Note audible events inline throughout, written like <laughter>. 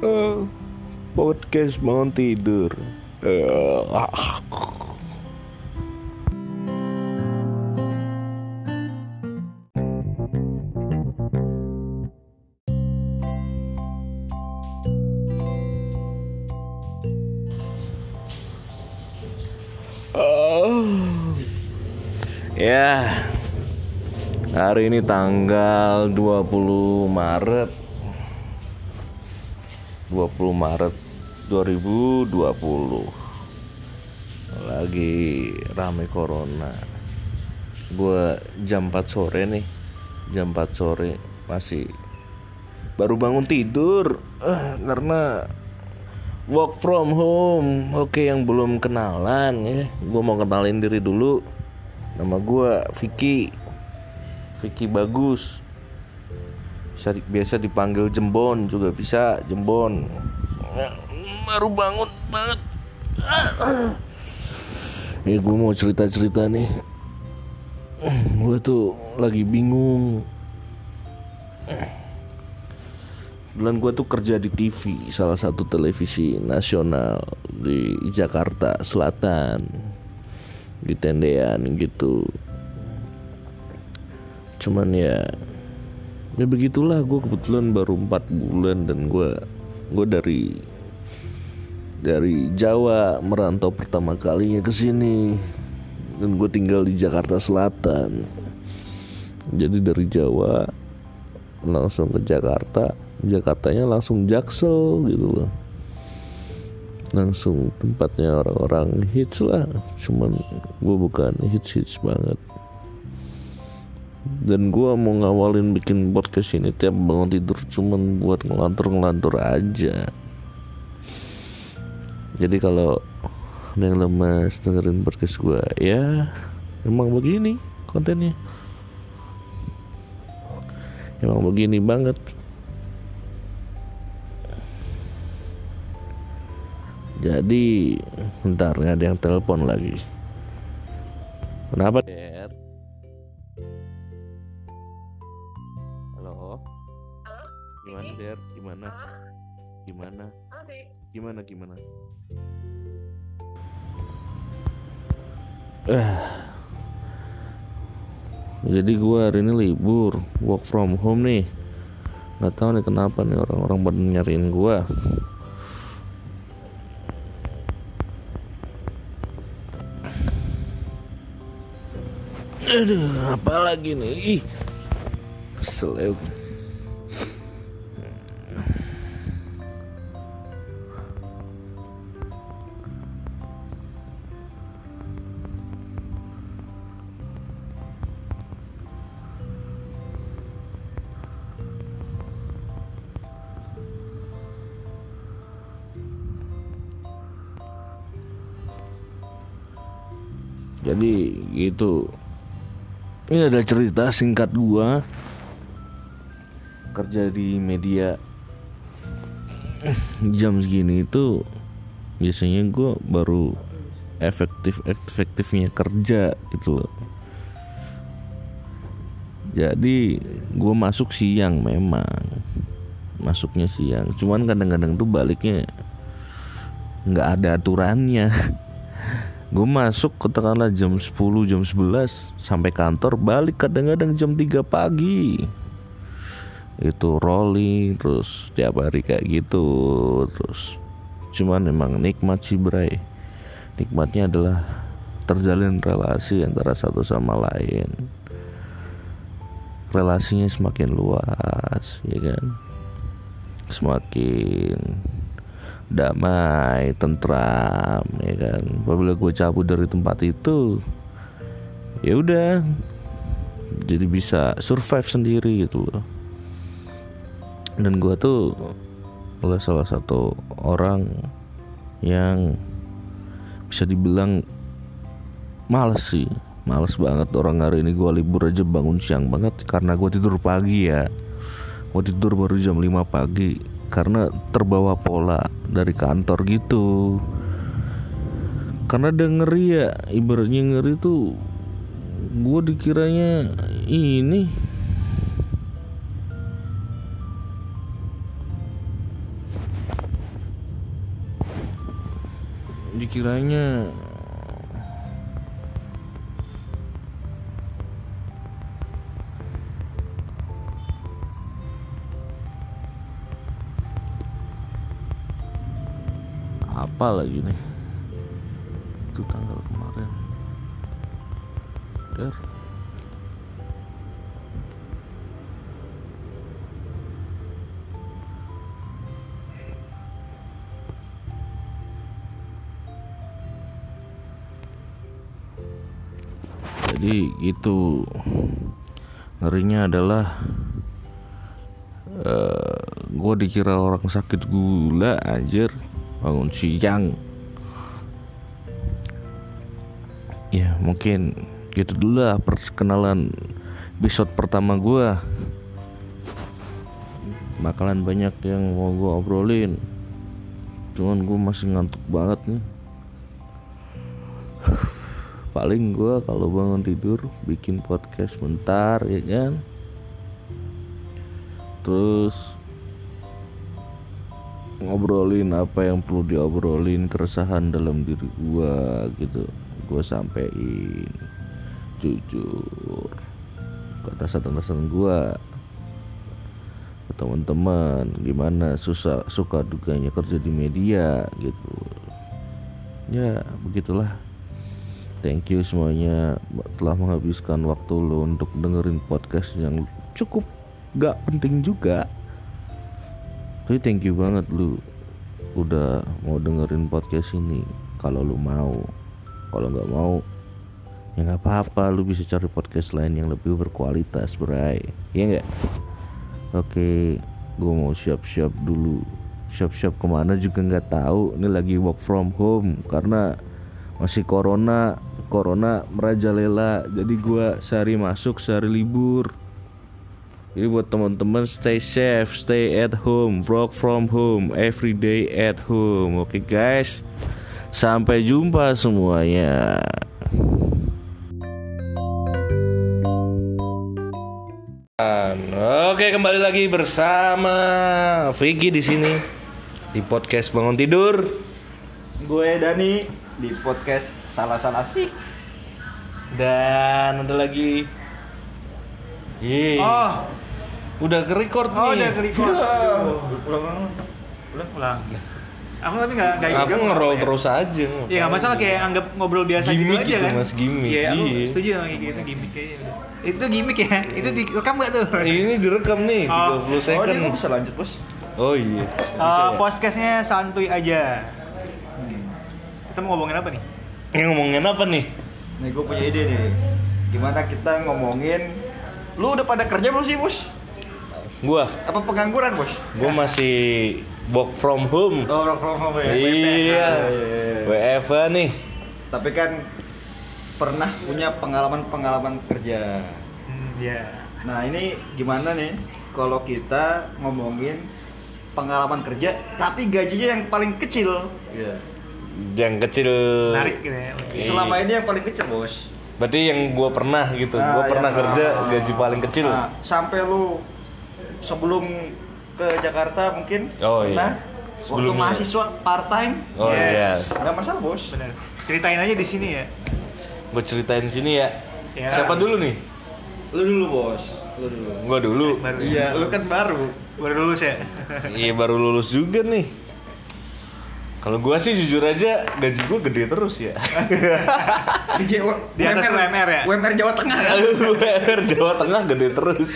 Eh, podcast bangun tidur. Eh. Ya. Hari ini tanggal 20 Maret 20 Maret 2020 Lagi rame corona. Gue jam 4 sore nih. Jam 4 sore masih Baru bangun tidur. Eh, Karena Work from home. Oke yang belum kenalan ya. Gue mau kenalin diri dulu. Nama gue Vicky. Vicky Bagus bisa biasa dipanggil Jembon juga bisa Jembon. Baru bangun banget. Ya gue mau cerita cerita nih. Gue tuh lagi bingung. Bulan gue tuh kerja di TV salah satu televisi nasional di Jakarta Selatan. Di tendean gitu. Cuman ya ya begitulah gue kebetulan baru empat bulan dan gue gue dari dari Jawa merantau pertama kalinya ke sini. Dan gue tinggal di Jakarta Selatan. Jadi dari Jawa langsung ke Jakarta. Jakartanya langsung Jaksel gitu loh. Langsung tempatnya orang-orang hits lah. Cuman gue bukan hits hits banget dan gue mau ngawalin bikin podcast ini tiap bangun tidur cuman buat ngelantur-ngelantur aja. Jadi kalau ada yang lemas dengerin podcast gue ya emang begini kontennya. Emang begini banget. Jadi ntar ada yang telepon lagi. Kenapa? Der? Gimana? Gimana? Gimana gimana? Eh. Jadi gua hari ini libur work from home nih. Nggak tahu nih kenapa nih orang-orang pada nyariin gua. Aduh, apa lagi nih? Ih, kesel gitu. Ini ada cerita singkat gua. Kerja di media. <clears throat> Jam segini itu biasanya gua baru efektif efektifnya kerja gitu loh. Jadi gua masuk siang memang. Masuknya siang. Cuman kadang-kadang tuh baliknya nggak ada aturannya <laughs> gue masuk katakanlah jam 10 jam 11 sampai kantor balik kadang-kadang jam 3 pagi. Itu rolling terus tiap hari kayak gitu terus cuman memang nikmat sih bray. Nikmatnya adalah terjalin relasi antara satu sama lain. Relasinya semakin luas ya kan? Semakin damai, tentram, ya kan. Apabila gue cabut dari tempat itu, ya udah, jadi bisa survive sendiri gitu loh. Dan gue tuh adalah salah satu orang yang bisa dibilang males sih, males banget orang hari ini gue libur aja bangun siang banget karena gue tidur pagi ya. Gue tidur baru jam 5 pagi karena terbawa pola dari kantor gitu. Karena ada ngeri ya ibaratnya ngeri tuh gue dikiranya ini. Dikiranya apa lagi nih? Itu tanggal kemarin. Der jadi itu ngerinya adalah eh gue dikira orang sakit gula anjir bangun siang ya mungkin gitu dulu lah perkenalan episode pertama gue bakalan banyak yang mau gue obrolin. Cuman gue masih ngantuk banget nih. <sighs> Paling gue kalau bangun tidur bikin podcast bentar ya kan? Terus ngobrolin apa yang perlu diobrolin keresahan dalam diri gua gitu. Gua sampein jujur. Ke atasan-atasan gua teman-teman gimana susah suka duganya kerja di media gitu. Ya begitulah. Thank you semuanya telah menghabiskan waktu lo untuk dengerin podcast yang cukup gak penting juga tapi thank you banget lu udah mau dengerin podcast ini. Kalau lu mau. Kalau nggak mau ya nggak apa-apa. Lu bisa cari podcast lain yang lebih berkualitas bray. Ya nggak? Oke gue mau siap-siap dulu. Siap-siap ke mana juga nggak tahu. Ini lagi work from home karena masih corona. Corona merajalela. Jadi gue sehari masuk sehari libur jadi buat teman-teman stay safe, stay at home, work from home, every day at home. Oke guys. Sampai jumpa semuanya. Oke, kembali lagi bersama Vicky di sini di podcast bangun tidur. Gue Dani di podcast salah-salah sih. Dan ada lagi Yeay. Oh, Udah ke record oh nih. udah ke record. Aduh, Ulang, ulang, ulang, ulang. Aku tapi nggak nggak Aku ngerol ya. terus aja. Iya nggak masalah kayak anggap ngobrol biasa gitu Gimmick aja gitu, kan. Mas, gimmick. Iya, aku Iya. setuju sama kayak gitu gimmick kayaknya udah. Itu gimmick ya? Itu direkam nggak tuh? Ini direkam nih Oh. 30 second. Oh, kok bisa lanjut, Bos? Oh iya. Eh, Bisa ya? podcastnya santuy aja. Kita mau ngomongin apa nih? Ini ngomongin apa nih? Nih, gue punya ide nih. Gimana kita ngomongin Lu udah pada kerja belum sih, Bos? Gua, Apa pengangguran, Bos? gua masih work from home. Oh, work from home ya. Iya. iya. WFA nih. Tapi kan pernah punya pengalaman-pengalaman kerja. Hmm, ya. Nah, ini gimana nih kalau kita ngomongin pengalaman kerja tapi gajinya yang paling kecil? Iya. Yang kecil. Menarik gitu ya. Iya. Selama ini yang paling kecil, Bos. Berarti yang gua pernah gitu. Nah, gua pernah kerja ah, gaji paling kecil. Nah, sampai lu sebelum ke Jakarta mungkin Oh, pernah iya. waktu Sebelumnya. mahasiswa part time Oh Yes. iya. nggak masalah bos Bener. Ceritain aja di sini ya. Gua ceritain sini ya. Ya. Siapa dulu nih? lu dulu bos lu dulu Gua dulu. Baru iya lu kan baru baru lulus ya. Iya baru lulus juga nih. Kalau gua sih jujur aja gaji gua gede terus ya. <laughs> di Jawa Di atas UMR ya? UMR Jawa Tengah kan <laughs> UMR Jawa Tengah gede terus.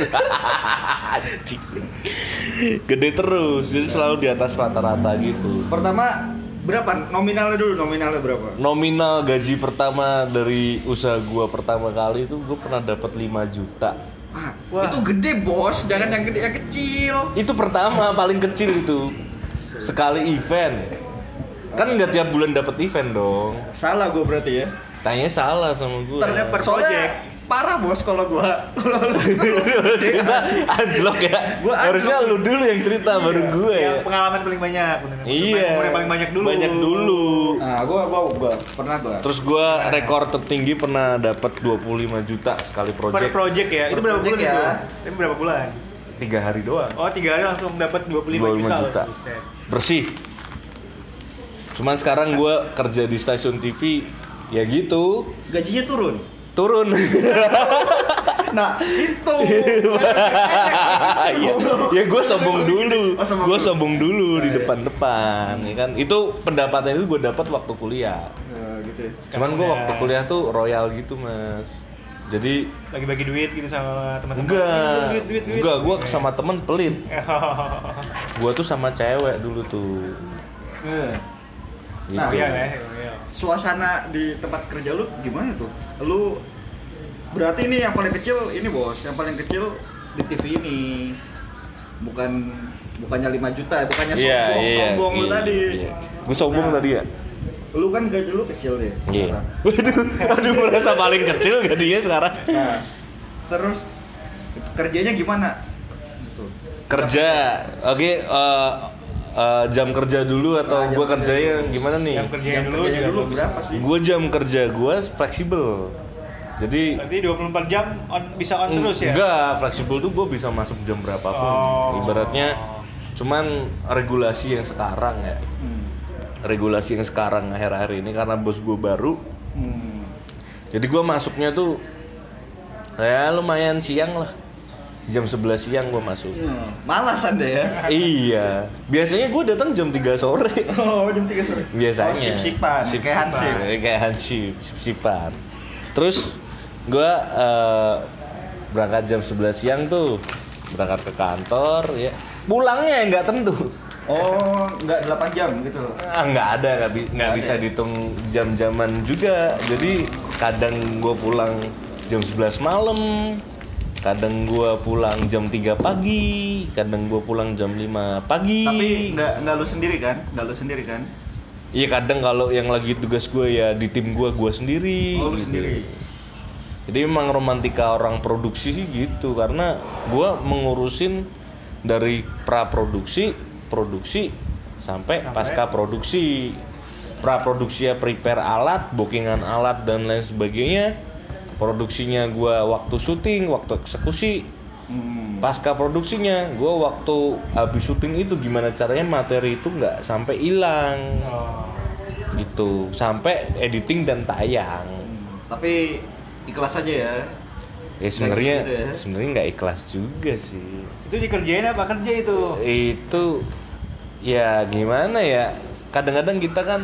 Gede terus, jadi selalu di atas rata-rata gitu. pertama berapa nominalnya dulu nominalnya berapa Nominal gaji pertama dari usaha gua pertama kali itu gua pernah dapat 5 juta. Wah, Wah. itu gede bos jangan yang gede yang kecil Itu pertama paling kecil itu. Sekali event. Kan nggak tiap bulan dapat event dong. salah gue berarti ya Tanya salah sama gua. Ternyata per project. parah bos kalau gua kalau lu cerita anjlok ya. Gua Harusnya lu dulu yang cerita baru gue ya. Yang pengalaman paling banyak. bener. Iya. Paling banyak dulu. Banyak dulu. nah gua gua gua pernah gua Terus gua rekor tertinggi pernah dapat 25 juta sekali Per project. project ya. Itu berapa project bulan ya. itu? Itu berapa bulan? Tiga hari doang. Oh, tiga hari langsung dapat 25, 25 juta. juta. Bersih. Cuman sekarang gue kerja di stasiun TV ya gitu Gajinya turun. turun. <laughs> Nah, itu. <laughs> ya, ya gue sombong dulu, Oh, sombong gue dulu. sombong dulu di Oh, iya. depan-depan, ya kan? Itu pendapatan itu gue dapat waktu kuliah. Nah, gitu. ya. Cuman gue waktu kuliah tuh royal gitu mas. Jadi Lagi bagi duit gitu sama teman-teman. enggak, Duit, duit, duit. enggak. Gue sama temen pelit. <laughs> Gue tuh sama cewek dulu tuh. Gitu. Nah, Iya, ya, iya. Suasana di tempat kerja lu gimana tuh? Lu berarti ini yang paling kecil ini bos, yang paling kecil di TV ini. Bukan bukannya 5 juta ya, bukannya Iya, sombong, iya, sombong lu iya, tadi. iya. Gue sombong Nah, tadi ya. Lu kan gaji lu kecil deh Iya. sekarang. <laughs> Waduh, aduh merasa paling kecil gajinya sekarang. Nah, terus kerjanya gimana? Gitu. Kerja, oke. eh, eh, jam kerja dulu atau Nah, gue kerja kerjanya dulu. gimana nih? Jam kerjanya Jam dulu kerjanya dulu berapa sih? Gue jam kerja gue fleksibel. Jadi Berarti 24 jam on, bisa on terus ya? Enggak, fleksibel tuh gue bisa masuk jam berapapun. Oh. Ibaratnya cuman regulasi yang sekarang ya. Hmm. Regulasi yang sekarang akhir-akhir ini karena bos gue baru. Hmm. Jadi gue masuknya tuh ya lumayan siang lah. Jam 11 siang gue masuk. Hmm. Malas anda ya? <laughs> iya, biasanya gue datang jam 3 sore. Oh, jam 3 sore. Biasanya. Oh, sip-sipan, kayak hansip. Kayak hansip, sip-sipan. Terus gue eh, berangkat jam 11 siang tuh berangkat ke kantor ya pulangnya ya nggak tentu Oh, enggak 8 jam gitu. ah, nggak ada nggak bi- nggak Nggak bisa ada ya? dihitung jam-jaman juga jadi kadang gue pulang jam 11 malam kadang gue pulang jam 3 pagi kadang gue pulang jam 5 pagi Tapi enggak enggak lu sendiri kan? Enggak lu sendiri kan? Iya kadang kalau yang lagi tugas gue ya di tim gue gue sendiri. Oh, lu gitu. sendiri. Jadi memang romantika orang produksi sih gitu karena gue mengurusin dari pra produksi, produksi sampai, Sampai? pasca produksi. Pra produksi ya prepare alat, bookingan alat dan lain sebagainya. Produksinya gue waktu syuting, waktu eksekusi. Hmm. Pasca produksinya gue waktu habis syuting itu gimana caranya materi itu nggak sampai hilang Oh. gitu sampai editing dan tayang Hmm. Tapi ikhlas aja ya. ya sebenarnya gitu ya. sebenarnya nggak ikhlas juga sih Itu dikerjain apa kerja itu? itu ya gimana ya kadang-kadang kita kan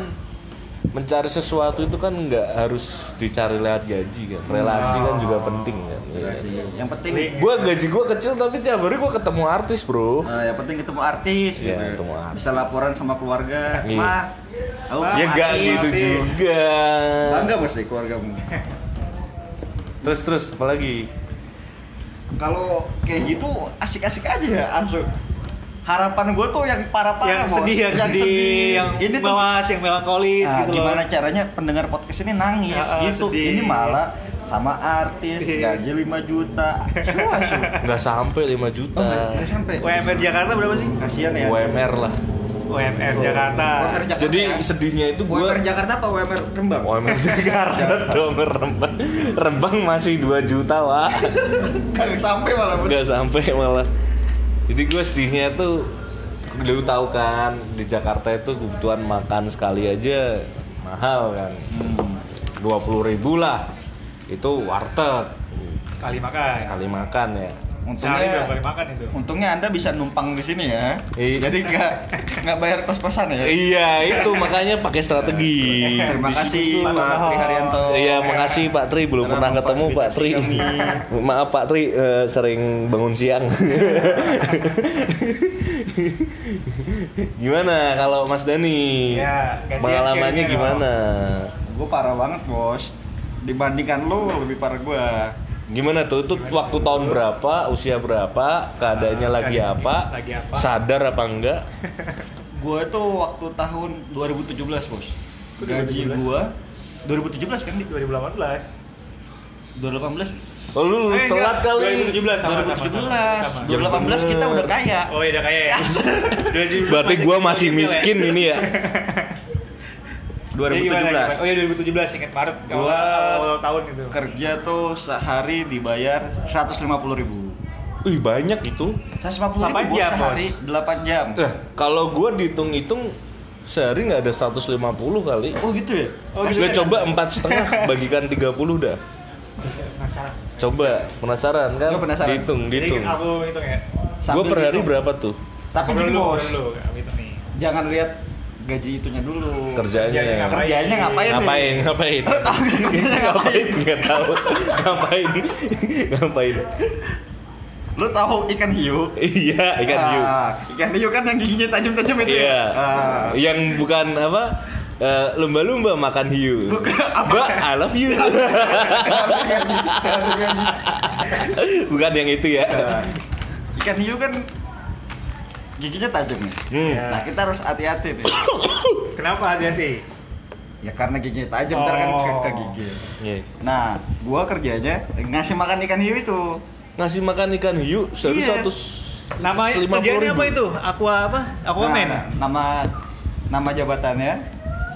mencari sesuatu itu kan nggak harus dicari lewat gaji kan relasi kan juga penting kan Iya sih. Yang penting gue gaji gue kecil tapi tiap hari gue ketemu artis bro eh, yang penting ketemu artis Iya, gitu. ketemu artis. Bisa laporan sama keluarga. Iya. Mah, aku ya artis. gitu juga Bangga pasti keluargamu. terus terus apalagi Kalau kayak gitu asik-asik aja ya, Ansu. Harapan gue tuh yang parah-parah yang Bos. sedih, yang, sedih, yang ini tuh mawas, yang melankolis Nah, gitu gimana loh. caranya pendengar podcast ini nangis ah, gitu. sedih. Ini malah sama artis Iya. gaji 5 juta. Nggak sampai 5 juta Oh, nggak sampai. UMR Jakarta berapa sih? Kasihan ya. UMR lah UMR Oh, Jakarta. UMR Jakarta. jadi ya. sedihnya itu gue UMR Jakarta apa UMR Rembang? UMR Jakarta dong Rembang Rembang masih 2 juta wah Kagak sampai malah. <laughs> Nggak sampai malah jadi gue sedihnya tuh lu tahu kan di Jakarta itu kebutuhan makan sekali aja mahal kan Hmm. dua puluh ribu lah itu warteg Sekali makan. sekali makan ya Untungnya berapa kali makan itu? Untungnya Anda bisa numpang di sini ya. Iya. Jadi nggak nggak bayar kos-kosan ya. iya itu makanya pakai strategi Terima kasih. Pak Tri Haryanto. Iya, makasih Pak Tri belum Telah pernah ketemu Pak Tri. <laughs> Maaf Pak Tri eh, sering bangun siang. <laughs> gimana kalau Mas Dani? Ya, Pengalamannya gimana? Gue parah banget bos. Dibandingkan lo lebih parah gue. Gimana tuh? Itu waktu tahun berapa? Usia berapa? Keadaannya Ah, lagi apa? lagi apa? Sadar apa enggak? <laughs> Gue tuh waktu tahun 2017 bos. Gaji 2017? gue 2017 kan di 2018. 2018 Oh lu lulus Eh, telat kali. 2017 sama 2017 sama. 2018 kita udah kaya Oh iya udah kaya ya. <laughs> 2017 Berarti gua masih ya? miskin ini ya. <laughs> Jadi gimana, gimana? 2017 Oh iya 2017 ingat Maret Gua awal, awal tahun gitu. kerja tuh sehari dibayar 150 ribu Wih banyak itu. 150 ribu 8 bos jam, sehari 8 jam Eh, kalau gua dihitung-hitung sehari nggak ada 150 kali. Oh gitu ya? Oh, Gue gitu ya? coba empat setengah <laughs> bagikan 30 dah. Masalah. Coba penasaran kan? Lu penasaran? Dihitung, Jadi dihitung. aku hitung ya. Gue Sambil per hari berapa tuh? Tapi gini bos, jangan lihat gaji itunya dulu. Kerjanya. Kerjanya ngapain? Kerjanya ngapain? Ngapain? Ngapain? Lu tahu kan kerjanya <laughs> ngapain? Nggak tahu. Ngapain? Ngapain? Lu tahu ikan hiu? Iya, ikan hiu. Ah, ikan hiu kan yang giginya tajam-tajam itu. Iya. ya? Ah. Yang bukan apa? eh, lumba-lumba makan hiu. Bukan, apa? Mbak, I love you. bukan yang itu ya. Ah. ikan hiu kan giginya tajam nih. Hmm. Iya. Nah kita harus hati-hati nih. <coughs> Kenapa hati-hati? Ya karena giginya tajam ntar kan ke, ke gigi. Iya. Nah, gua kerjanya ngasih makan ikan hiu itu. Ngasih makan ikan hiu sehari Iya. satu Nama kerjanya apa itu? Aqua apa? Aquaman. Nah, nama nama jabatannya,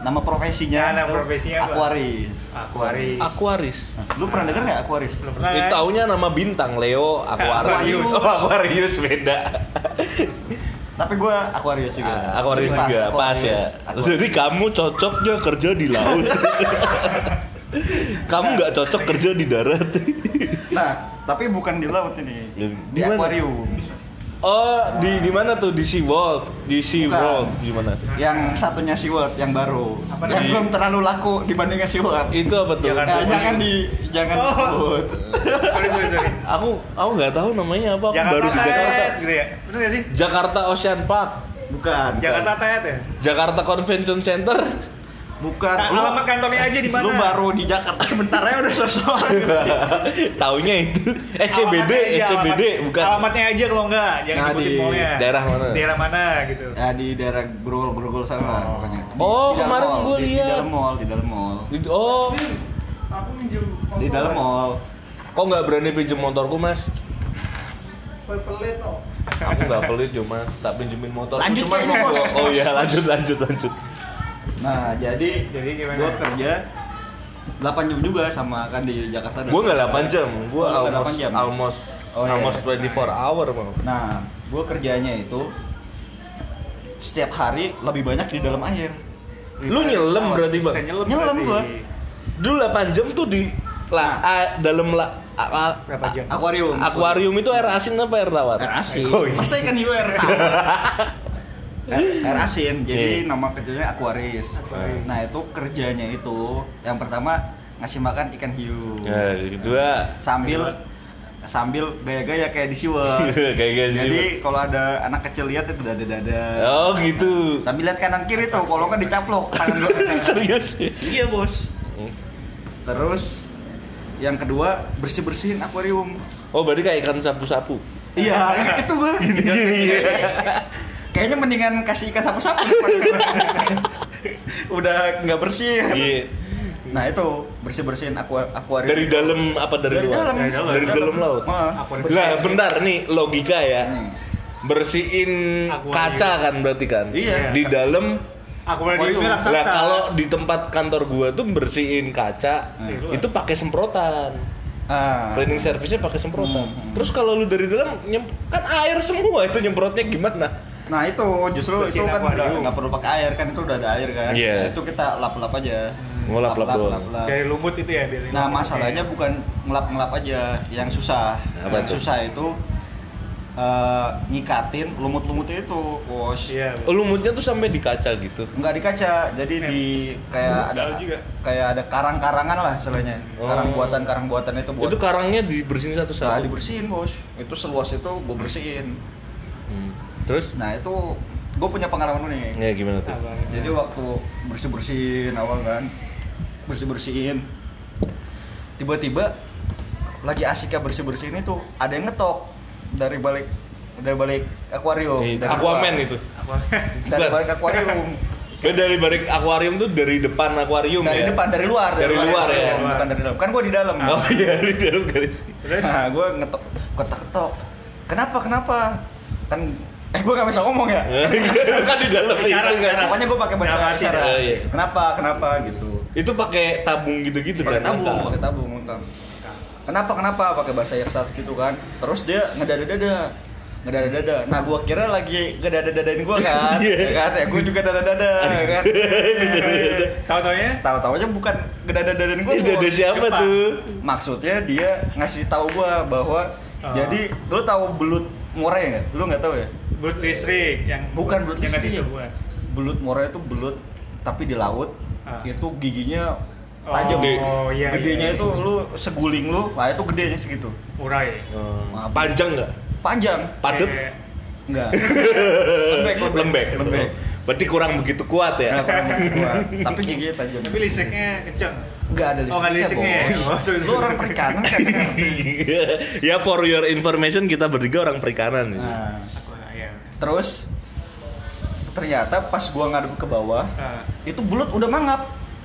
nama profesinya, Ya, nama profesinya apa? Aquaris. Aquaris. Aquaris. Nah, lu pernah denger nggak Aquaris? Belum pernah. Itu kan? taunya nama bintang Leo Aquarius. Aquarius. Oh, <laughs> Aquarius beda. <laughs> Tapi gua Aquarius juga. Ah, Aquarius juga pas ya. Aquarius. <laughs> Jadi kamu cocoknya kerja di laut. <laughs> kamu nggak cocok kerja di darat. Nah, tapi bukan di laut ini. Di Di, akuarium. Oh, di di mana tuh? Di Sea World, di Sea Bukan. World gimana? Yang satunya SeaWorld yang baru. Apa yang namanya? belum terlalu laku dibandingkan SeaWorld. Itu apa tuh? Jangan Nah, jangan di jangan Oh. disebut. <laughs> sorry, sorry, sorry. Aku aku nggak tahu namanya apa. Aku Jakarta baru di Jakarta. Tet, gitu ya? Bener gak sih? Jakarta Ocean Park, Bukan. Jakarta Tet ya? Jakarta Convention Center. Bukan. Nah, Lu- alamat kantornya aja di mana? Lu baru di Jakarta sebentar ya udah sosok. <laughs> Taunya itu SCBD, Alamatnya aja, SCBD alamat- bukan. Alamatnya aja kalau enggak, jangan Nah, di mallnya. daerah mana? Daerah mana gitu. ya di daerah Grogol-Grogol sana Oh. pokoknya. Di- Oh, di dalam kemarin mall, gua di- Di lihat. dalam mall, di dalam mall. Di- Oh, Di dalam mall. kok nggak berani pinjem motorku mas? Aku nggak pelit yo mas, tak pinjemin motor. Lanjut, Cuma mau gua- Oh iya lanjut lanjut lanjut. Nah, jadi Jadi gimana? gua kerja 8 jam juga sama kan di Jakarta. Gue nggak 8 jam, gue Oh, almost 8 jam? almost Oh, iya. almost 24 hour mau. Nah, gua kerjanya itu setiap hari lebih banyak di dalam air. Lu nyelam berarti bang? Nyelam, Nyelam berarti. gua. Dulu 8 jam tuh di lah Nah. a- dalam la, a- a- Berapa jam? Akuarium. akuarium itu air asin apa air tawar? Air asin. Oh, iya. Masa ikan hiu air tawar? <laughs> air, air asin. Jadi Iya. nama kecilnya Aquaris. Aquaris. Nah, itu kerjanya itu yang pertama ngasih makan ikan hiu. Ya, kedua Sambil sambil gaya-gaya kayak di gitu. <laughs> Jadi kalau ada anak kecil lihat itu dada-dada. Oh gitu. Sambil lihat kanan kiri tuh, kalau nggak dicaplok tangan. <laughs> Serius? iya bos. Terus yang kedua bersih bersihin akuarium. Oh berarti kayak ikan sapu-sapu. Iya, <laughs> itu gua. Kayaknya mendingan kasih ikan sapu-sapu <laughs> Udah nggak bersih. Iya. Nah itu bersih bersihin aqua akuarium. Dari dalam apa dari, Dari luar? dalam. Dari dalam. Dari dalam laut. Ah. Lah bentar nih logika ya. Hmm. Bersihin Akuarium. kaca kan berarti kan? Iya. Di dalam Aku udah di Akuarium. Lah kalau di tempat kantor gua tuh bersihin kaca Hmm. itu pakai semprotan. Ah. Cleaning service-nya pakai semprotan. Hmm. Terus kalau lu dari dalam nyem- kan air semua itu nyemprotnya gimana? Nah itu justru Bersihin itu kan udah nggak perlu pakai air kan itu udah ada air kan. Iya. Nah, itu kita lap-lap aja. Oh, lap-lap doang. Dari lumut itu ya, dari Nah masalahnya bukan ngelap-ngelap aja, yang susah. Apa yang tuh? susah itu eh, ngikatin lumut-lumutnya itu, bos. Iya. Oh, lumutnya tuh sampai di kaca gitu. Nggak di kaca, jadi Iya. di kayak ada juga. kayak ada karang-karangan lah istilahnya. Oh. Karang buatan karang buatan itu buat. Itu karangnya dibersihin Nah, satu-satu. dibersihin bos. Itu seluas itu gue bersihin. Terus? Nah itu gue punya pengalaman nih. Ya gimana tuh? Jadi waktu bersih bersihin awal kan, bersih bersihin, tiba-tiba lagi asiknya bersih bersihin itu ada yang ngetok dari balik dari balik akuarium. Eh, dari Aquaman itu. Dari balik akuarium. Ya dari balik akuarium tuh dari depan akuarium dari ya. depan dari luar. Dari luar ya? Bukan dari dalam. Kan gue di dalam. Oh iya di dalam garis. Terus? Nah, gue ngetok ketok-ketok. Kenapa? Kenapa? Kan eh gue gak bisa ngomong ya. <laughs> kan di dalam itu kan. Pokoknya gue pakai bahasa isyarat. oh, iya. Kenapa? Kenapa gitu. Itu pakai tabung gitu-gitu pakai kan. tabung, pakai tabung lengkap. Kenapa? Kenapa? Pakai bahasa isyarat gitu kan. Terus dia ngedada-dada. ngedada-dada. Nah, gua kira lagi ngedada-dadain gua kan. <laughs> Iya. ya kan? Ya gua juga dada-dada, ya kan. <laughs> Tahu-taunya Tahu-taunya bukan ngedada-dadain gua. Ini ada Bos. siapa Jepang. tuh? Maksudnya dia ngasih tahu gua bahwa Oh. jadi lu tahu belut murai nggak? Lu nggak tahu ya? belut listrik yang Bukan belut yang listrik. itu bukan. Belut murai itu belut tapi di laut Ah. itu giginya Oh, tajam. iya, Gedenya iya, itu iya. lu seguling lu, nah itu gedenya segitu. Urai. Oh, panjang nggak? Panjang. Padet? Enggak. <laughs> lembek, Lembek. lembek. Berarti kurang begitu kuat ya? Kurang kuat. <laughs> Tapi giginya tajam. Tapi listriknya kenceng. Enggak ada Oh, nggak ada listriknya, listriknya ya? Oh, sorry, Lu orang perikanan kan ngerti. <laughs> ya for your information kita bertiga orang perikanan. Nah, Aku ya. terus ternyata pas gua ngadep ke bawah, Ah, itu belut udah mangap.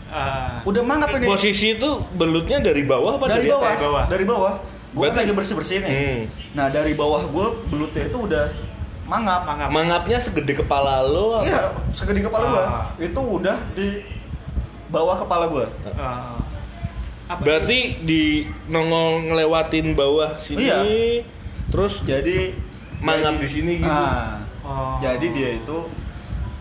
ah. Udah mangap ini. Posisi itu belutnya dari bawah apa dari dari bawah, atas? bawah? dari bawah. Gua Berarti- lagi bersih-bersih nih. Hmm. Nah, dari bawah gua belutnya itu udah mangap. Mangap. Mangapnya segede kepala lo apa? Iya, segede kepala gua. Ah. Itu udah di bawah kepala gua. Ah. Apa Berarti di nongol ngelewatin bawah sini. Iya. Terus Jadi Mangap jadi- di sini gitu. Ah, Oh. Jadi dia itu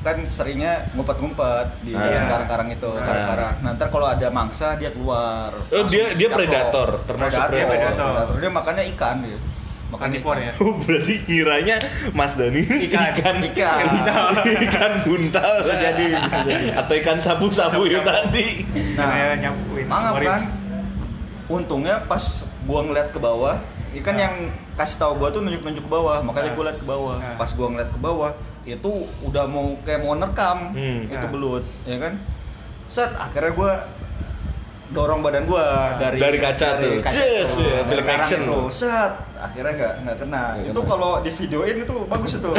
kan seringnya ngumpet-ngumpet di Ah. karang-karang itu, Ah. karang-karang. Nah, ntar kalau ada mangsa dia keluar. Oh, dia- dia predator, termasuk predator. predator. predator. Dia makannya ikan dia. Makan ikan. ya? <laughs> Oh, berarti ngiranya Mas Dani Ikan. ikan Ikan. ikan buntal Bisa jadi, bisa jadi. atau ikan sabu-sabu itu Sabu-sabu. tadi. Nah, Kayak nyampuin mangap kan? Untungnya pas gua ngeliat ke bawah, ikan Ah. yang kasih tahu gua tuh nunjuk-nunjuk ke bawah, makanya Ah. gua liat ke bawah. Ah. Pas gua ngeliat ke bawah, itu udah mau kayak mau nerkam Hmm. itu belut, ya kan? Set, akhirnya gua dorong badan gua Ah. dari Dari kaca tuh. Yes, tuh, dari film karang action itu. tuh. Set, akhirnya nggak nggak kena. Nggak itu kalau di videoin itu bagus itu.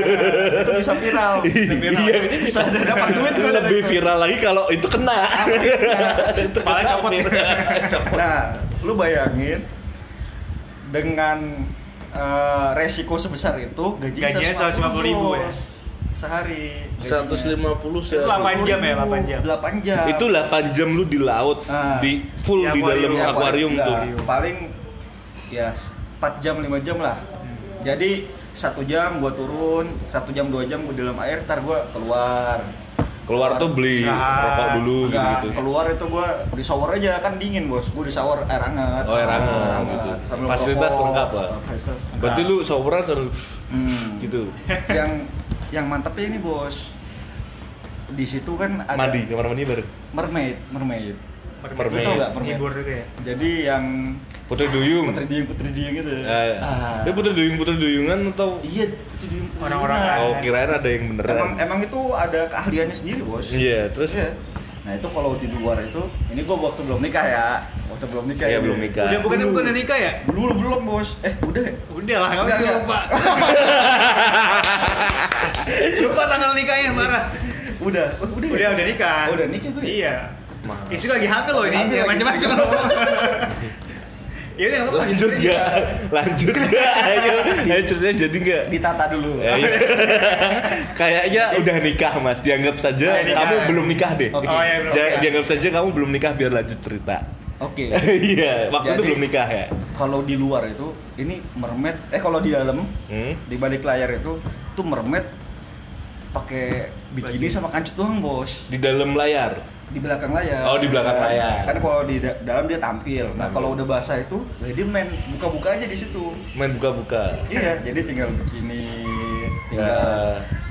<laughs> itu bisa viral. Iya, bisa dapat duit gua dari lebih itu. viral lagi kalau itu kena. <laughs> itu Kepala kena copot. viral. <laughs> Copot. Nah, lu bayangin dengan eh, resiko sebesar itu gaji Gajinya 150.000 ya? Sehari. 150 Itu 8 jam ya, 8 jam. 8 jam. Itu 8 jam lu di laut, Ah. di full Di di dalam akuarium. tuh. Paling ya 4 jam 5 jam lah. Hmm. Jadi satu jam gua turun, satu jam dua jam gua di dalam air, ntar gua keluar. Keluar tuh beli Istirahat. rokok dulu gitu Enggak, gitu. keluar itu gua di shower aja kan dingin bos, gua di shower air hangat. Oh, air hangat, gitu. Sambil Fasilitas ngerokok, lengkap lah. Fasilitas. Berarti lu showeran sambil Hmm. gitu. yang yang mantepnya ini bos di situ kan ada Mandi, kamar mandi bareng. mermaid mermaid Mermaid. Lu tau nggak mermaid Hibur itu ya. jadi yang Putri Duyung. putri duyung putri duyung gitu Eh, Ah. Dia putri duyung putri duyungan atau iya putri duyung putri Orang-orang oh kirain ada yang beneran. emang emang itu ada keahliannya sendiri bos Iya, terus Iya. Nah itu kalau di luar itu ini gua waktu belum nikah ya waktu belum nikah Iya, ini. belum nikah. Udah bukan bukan udah nikah ya? dulu belum bos eh udah ya? Udah lah, Enggak, lupa. <laughs> lupa tanggal nikahnya marah. udah oh, udah ya? Udah udah nikah. Oh, udah nikah gue ya? Iya. Istri lagi hamil loh ini, macam-macam. Ya udah, lanjut gak? Lanjut gak? Ayo, <laughs> ayo ceritanya jadi gak? ditata dulu Ya, iya. <laughs> Kayaknya udah nikah mas, dianggap saja nikah. kamu belum nikah deh. Oke. Oh, iya, belum Ja- nikah. Dianggap saja kamu belum nikah biar lanjut cerita. oke <laughs> Iya, waktu itu Jadi- belum nikah ya. kalau di luar itu ini mermaid eh kalau di dalam Hmm? di balik layar itu tuh mermaid pakai bikini Baju. sama kancut doang bos Di dalam layar. Di belakang layar Oh, di belakang Nah, layar. kan kalau di da- dalam dia tampil nah Tampil. kalau udah basah itu ya dia main buka-buka aja di situ Main buka-buka. iya jadi tinggal bikini tinggal Ya.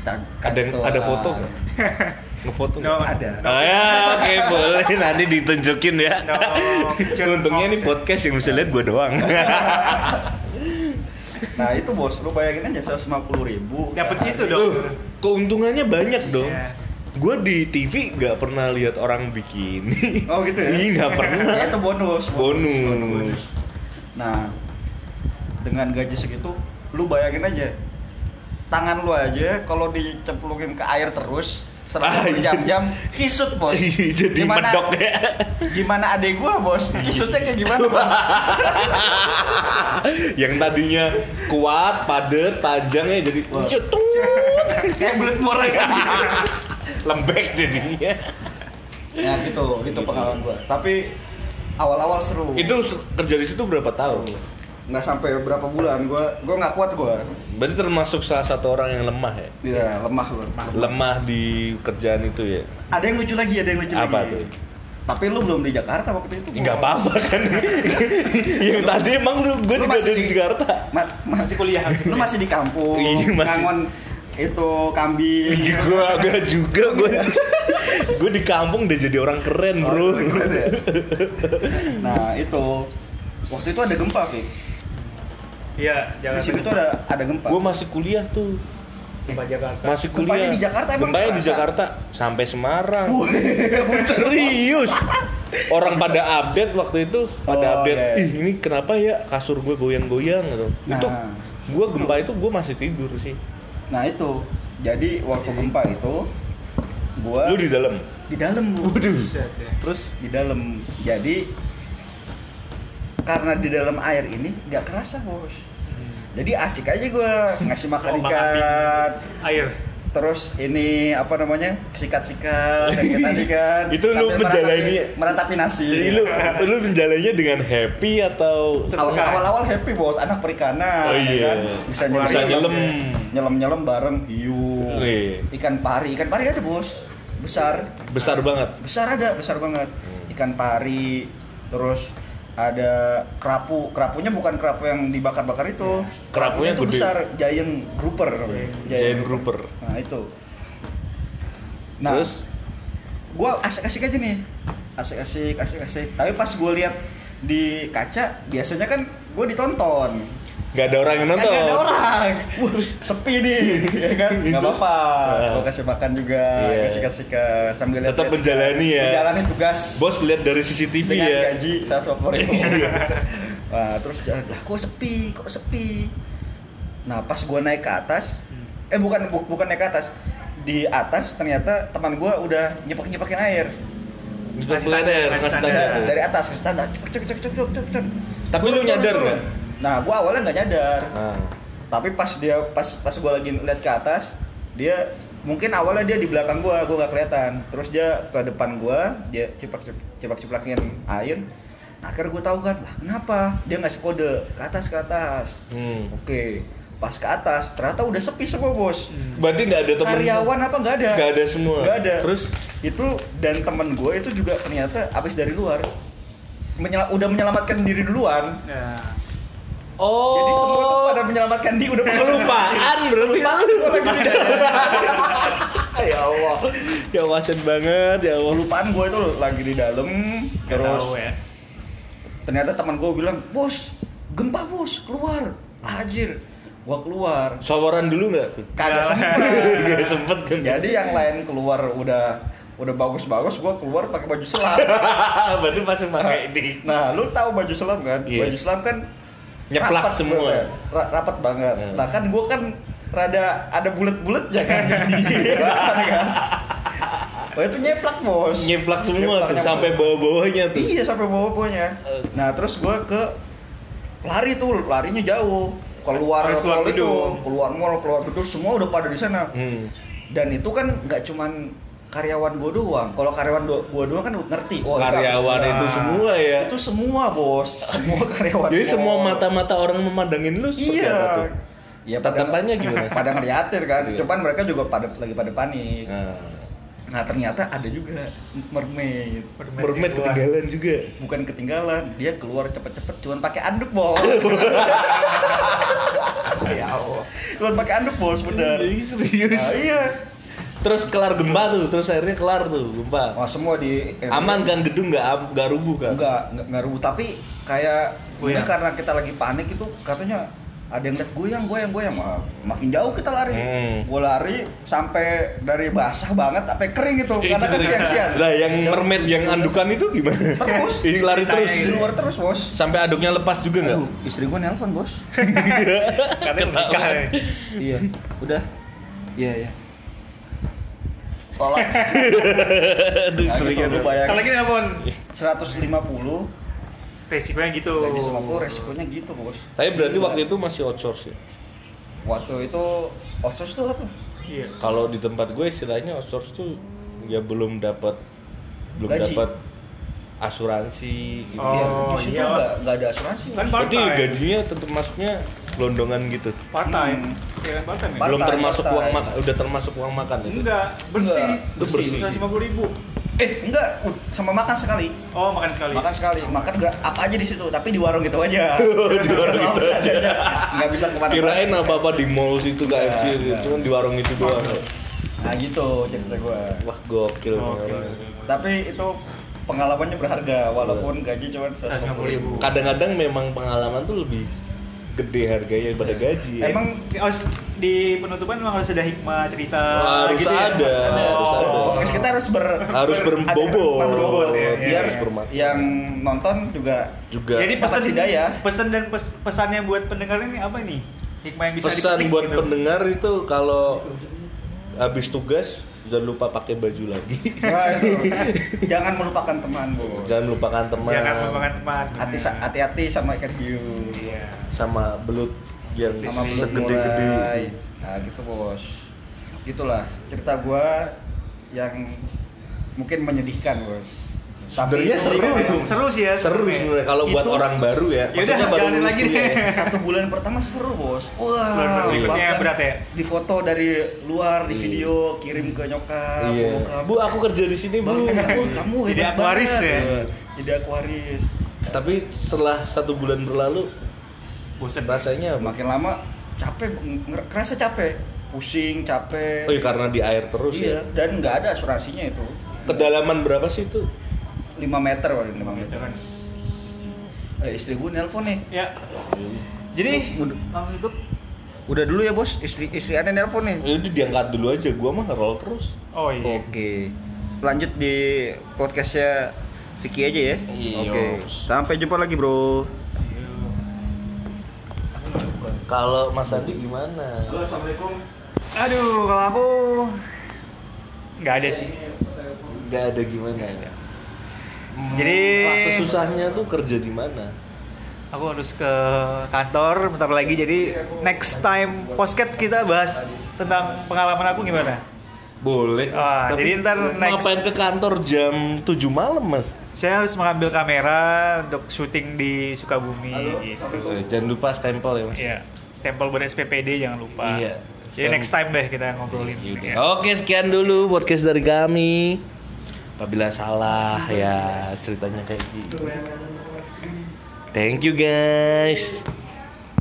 can- Ada ada foto? <laughs> Ngefoto No, nggak? ada. Oh ya, oke boleh nanti ditunjukin ya. No, Untungnya ini podcast yang bisa lihat gue doang. <laughs> nah itu bos lu bayangin aja 150 ribu Dapat itu dong. Loh, keuntungannya banyak dong. Iya. Gue di TV nggak pernah lihat orang bikini. oh gitu ya <laughs> Iya nggak pernah. Ya, itu bonus Bonus. Nah, dengan gaji segitu, lu bayangin aja, tangan lu aja kalau dicemplungin ke air terus Ah, selama iya. berjam-jam kisut bos. <laughs> Jadi medok ya. Gimana adek gua bos? Kisutnya kayak gimana bos? <laughs> yang tadinya kuat, padet, panjang ya jadi cetut. kayak belut morai tadi. Lembek jadinya. ya gitu, itu pengalaman gua. Tapi awal-awal seru. Itu kerja di situ berapa tahun? nggak sampai berapa bulan gue gue nggak kuat gue Berarti termasuk salah satu orang yang lemah ya? Iya lemah gue Lemah di kerjaan itu ya? ada yang lucu lagi ada yang lucu Apa lagi tuh? tapi lu belum di Jakarta waktu itu Nggak apa-apa kan? <laughs> yang tadi emang lu, gue juga ada di di- Jakarta. Ma- masih kuliah lu masih di kampung Iya, masih. ngangon itu kambing. <laughs> Gue agak juga gue <laughs> gue di kampung udah jadi orang keren Oh, bro keren ya? nah itu. Waktu itu ada gempa Fik Iya, di jangan sini tuh ada ada gempa. Gue masih kuliah tuh. Gempa Jakarta. masih Gempanya kuliah. di Jakarta emang? Gempanya di? Jakarta. Sampai Semarang. Serius? Orang pada update waktu itu. Pada Oh, update iya. ih ini kenapa ya kasur gue goyang-goyang gitu. Itu Nah. gue gempa itu gue masih tidur sih nah itu. Jadi waktu gempa itu gua lu di dalam? Di dalam. Bu. Buset ya. terus di dalam. Jadi karena di dalam air ini nggak kerasa bos. Jadi asik aja gua ngasih makan Ombak ikan. air. Terus ini apa namanya sikat-sikat kayak <laughs> tadi kan. Itu lu menjalani- meratapi, nasi. Jadi lu lu menjalannya dengan happy atau Awal- awal-awal happy bos. Anak perikanan Oh, ya iya. kan? bisa Aku bisa nyelam nyelam nyelam nyelam bareng hiu. Iya. ikan pari. Ikan pari ada bos. Besar. Besar banget. Besar ada besar banget. Hmm. ikan pari terus ada kerapu. Kerapunya bukan kerapu yang dibakar-bakar itu. Kerapunya itu gede. besar giant grouper namanya. Giant grouper. nah itu. Nah terus? gua asik-asik aja nih. Asik-asik asik-asik. Tapi pas gue lihat di kaca biasanya kan gue ditonton nggak ada orang yang nonton Kagak ada orang. <laughs> Wah, sepi nih <laughs> ya kan? Nggak apa-apa. Ah. gue kasih makan juga Iya. kasih kasih ke sambil lihat Tetap menjalani ya. menjalani tugas. Bos lihat dari CCTV dengan ya. gaji seratus ribu. Iya. <laughs> nah terus jalan lah kok sepi? Kok sepi? Nah pas gue naik ke atas eh bukan bu- bukan naik ke atas. Di atas ternyata teman gue udah nyepak nyepakin air masih masih standar. Nah, dari atas ke tanda cek cek cek cek cek cek. Tapi lu nyadar nggak? Nah gue awalnya nggak nyadar. Nah, tapi pas dia pas pas gue lagi lihat ke atas dia mungkin awalnya dia di belakang gue gue nggak kelihatan. Terus dia ke depan gue dia cipak cipak ciplakin air. Nah, akhirnya gue tahu kan lah kenapa? Dia ngasih kode ke atas ke atas. Hmm. oke. Pas ke atas ternyata udah sepi semua bos. Berarti nggak ada temen karyawan apa nggak ada? Nggak ada semua. Nggak ada. Terus? Itu dan temen gue itu juga ternyata abis dari luar menyel- udah menyelamatkan diri duluan. Nah, oh jadi semua tuh pada menyelamatkan diri udah kelupaan <laughs> berarti Kelupaan di dalam. ya Allah ya wasen banget ya Allah kelupaan gue itu lagi di dalam terus tahu ya. ternyata teman gue bilang bos gempa bos keluar anjir gua keluar Sawaran dulu nggak tuh? kagak sempet <laughs> Nggak sempet kan? jadi yang lain keluar udah udah bagus-bagus gua keluar pakai baju selam <laughs> Berarti masih pakai ini. nah lu tahu baju selam kan Iya. baju selam kan Nyeplak rapat semua. ra- rapat banget Hmm. nah kan gua kan rada ada bulat-bulatnya kan <laughs> di depan kan Oh itu nyeplak bos Nyeplak semua Nyeplak, tuh nyeplak. sampai bawah-bawahnya tuh. Iya sampai bawah-bawahnya. Eh. Nah terus gue ke lari tuh, larinya jauh. Keluar Harus keluar mall itu, keluar mall, keluar gedung, semua udah pada di sana. Hmm. Dan itu kan nggak cuman karyawan gue doang. Kalau karyawan gue doang kan ngerti. Oh, Karyawan itu semua ya. Itu semua bos, semua <laughs> karyawan. Jadi semua mata-mata orang memandangin lu seperti Iya. apa tuh? Ya, pada- Tatapannya gimana? <laughs> Pada ngeliatin kan. Iya. Cuman mereka juga pada lagi pada panik. Nah, Nah ternyata ada juga mermaid. mermaid keluar. ketinggalan juga. bukan ketinggalan dia keluar cepet-cepet cuman pakai anduk bos <laughs> Ya Allah. cuman pakai anduk bos bener serius. Nah, iya Terus kelar gempa tuh, terus akhirnya kelar tuh gempa. wah semua di Aman kan gedung nggak nggak rubuh kan? enggak enggak, enggak rubuh tapi kayak mungkin Goyang. karena kita lagi panik itu katanya ada yang lihat goyang goyang goyang Wah, makin jauh kita lari Hmm. gue lari sampai dari basah banget sampai kering gitu karena kan siang-siang Lah yang mermaid yang andukan itu gimana? Terus. <laughs> Ini lari terus. di luar terus bos Sampai aduknya lepas juga nggak? Istri gue nelpon bos <laughs> Karena ya. iya udah iya iya tolak <laughs> Aduh, Nah, sering gitu, bayangin. Kalau lagi nelpon 150 resikonya gitu. gaji 150 resikonya gitu bos Tapi berarti waktu itu masih outsource ya? waktu itu outsource tuh apa Iya. Kalau di tempat gue istilahnya outsource tuh ya belum dapat belum dapat asuransi gitu. Oh, Ya, di situ iya. nggak nggak ada asuransi. Kan time. gajinya tetap masuknya gelondongan gitu. Part time. Hmm. Iya kan part time ya? Part Belum time, termasuk part uang time. makan, udah termasuk uang makan itu. Enggak, bersih. Enggak, itu bersih. 150 ribu. Eh enggak, sama makan sekali. Oh, makan sekali. Makan sekali, makan nggak apa aja di situ, tapi di warung gitu aja. <laughs> Di warung gitu aja. aja. Nggak bisa ke mana Kirain apa apa di mall situ KFC Enggak, gitu. enggak. cuman di warung itu doang. Nah gitu cerita gua. Wah gokil. Orang. Tapi itu pengalamannya berharga walaupun gaji cuma 150 ribu. Kadang-kadang memang pengalaman tuh lebih gede harganya daripada gaji. ya. Emang Harus di penutupan memang harus ada hikmah cerita Harus gitu ya? ada, harus ada. podcast kita harus ber Harus ber- berbobot. ada- berbobot ya. Iya, Biar harus bermakna. yang nonton juga juga Jadi pesan hidayah. pesan dan pes- pesannya buat pendengar ini apa nih? Hikmah yang bisa pesan buat gitu. pendengar itu kalau habis tugas jangan lupa pakai baju lagi. Itu. <laughs> jangan melupakan teman, Bu. jangan lupakan teman. Jangan melupakan teman. Hati hati-hati sama ikan hiu. Iya. sama belut yang Sama belut segede-gede. mulai. Nah, gitu, Bos. Gitulah cerita gua yang mungkin menyedihkan, Bos. Sebenarnya itu- seru. Seru sih ya. Seru sebenarnya kalau buat Itu- orang baru ya. Ya udah, Maksudnya baru jalanin lagi deh. ya. <laughs> Satu bulan pertama seru, Bos. Wah, Bulan berikutnya bahkan berat ya? Di foto dari luar, di Iya. video kirim ke nyokap. Iya. bokap. Bu, aku kerja di sini, Bu. Bang, kamu <laughs> Jadi akuaris ya? Jadi akuaris. Tapi setelah satu bulan berlalu Bosan. rasanya? Makin lama capek, nger- kerasa capek, pusing, capek. Oh iya karena di air terus iya, ya. dan nggak ada asuransinya itu. Kedalaman berapa sih itu? 5 meter, Bang, 5 meter. Jangan. Eh, istri gue nelpon nih. Ya. Jadi Udah. langsung tutup. Udah dulu ya, Bos. Istri istri aneh nelpon nih. Ya udah diangkat dulu aja, gua mah roll terus. Oh iya. Oke. Lanjut di podcastnya Vicky aja ya. Iya. Oke. Sampai jumpa lagi, Bro. Kalau Mas Andi gimana? Halo, Assalamualaikum. Aduh, kalau aku nggak ada sih. Gak ada gimana ya. Jadi- fase susahnya tuh kerja di mana? Aku harus ke kantor bentar lagi. Jadi next time podcast kita bahas tentang pengalaman aku gimana? Boleh. Ah, jadi ntar next- ngapain ke kantor jam 7 malam, Mas? Saya harus mengambil kamera untuk syuting di Sukabumi gitu. Eh, jangan lupa stempel ya, Mas. Iya. Stempel buat SPPD jangan lupa. Iya. Jadi next time deh kita ngobrolin. Ya. Oke, sekian dulu podcast dari kami. Apabila salah ya ceritanya kayak gitu. Thank you guys.